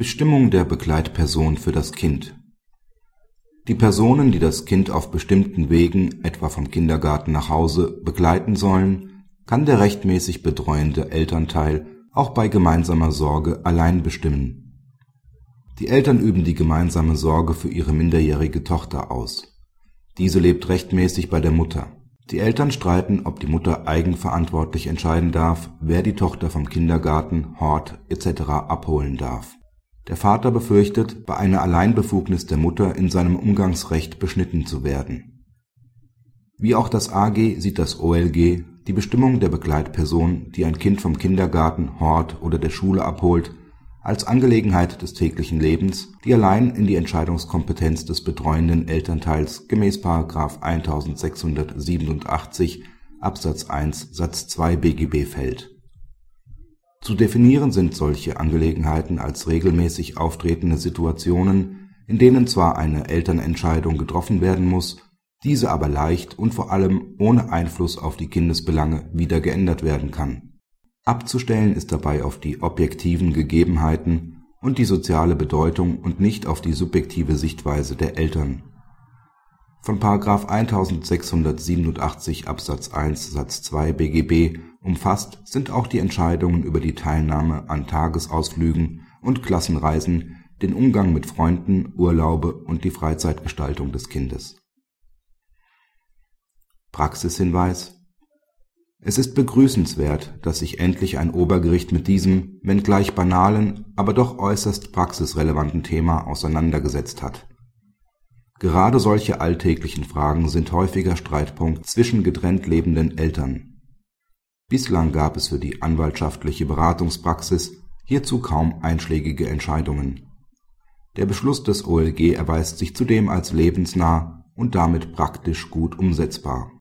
Bestimmung der Begleitperson für das Kind Die Personen, die das Kind auf bestimmten Wegen, etwa vom Kindergarten nach Hause, begleiten sollen, kann der rechtmäßig betreuende Elternteil auch bei gemeinsamer Sorge allein bestimmen. Die Eltern üben die gemeinsame Sorge für ihre minderjährige Tochter aus. Diese lebt rechtmäßig bei der Mutter. Die Eltern streiten, ob die Mutter eigenverantwortlich entscheiden darf, wer die Tochter vom Kindergarten, Hort etc. abholen darf der Vater befürchtet, bei einer Alleinbefugnis der Mutter in seinem Umgangsrecht beschnitten zu werden. Wie auch das AG sieht das OLG die Bestimmung der Begleitperson, die ein Kind vom Kindergarten, Hort oder der Schule abholt, als Angelegenheit des täglichen Lebens, die allein in die Entscheidungskompetenz des betreuenden Elternteils gemäß § 1687 Absatz 1 Satz 2 BGB fällt zu definieren sind solche Angelegenheiten als regelmäßig auftretende Situationen, in denen zwar eine Elternentscheidung getroffen werden muss, diese aber leicht und vor allem ohne Einfluss auf die Kindesbelange wieder geändert werden kann. Abzustellen ist dabei auf die objektiven Gegebenheiten und die soziale Bedeutung und nicht auf die subjektive Sichtweise der Eltern. Von § 1687 Absatz 1 Satz 2 BGB Umfasst sind auch die Entscheidungen über die Teilnahme an Tagesausflügen und Klassenreisen, den Umgang mit Freunden, Urlaube und die Freizeitgestaltung des Kindes. Praxishinweis Es ist begrüßenswert, dass sich endlich ein Obergericht mit diesem, wenngleich banalen, aber doch äußerst praxisrelevanten Thema auseinandergesetzt hat. Gerade solche alltäglichen Fragen sind häufiger Streitpunkt zwischen getrennt lebenden Eltern Bislang gab es für die anwaltschaftliche Beratungspraxis hierzu kaum einschlägige Entscheidungen. Der Beschluss des OLG erweist sich zudem als lebensnah und damit praktisch gut umsetzbar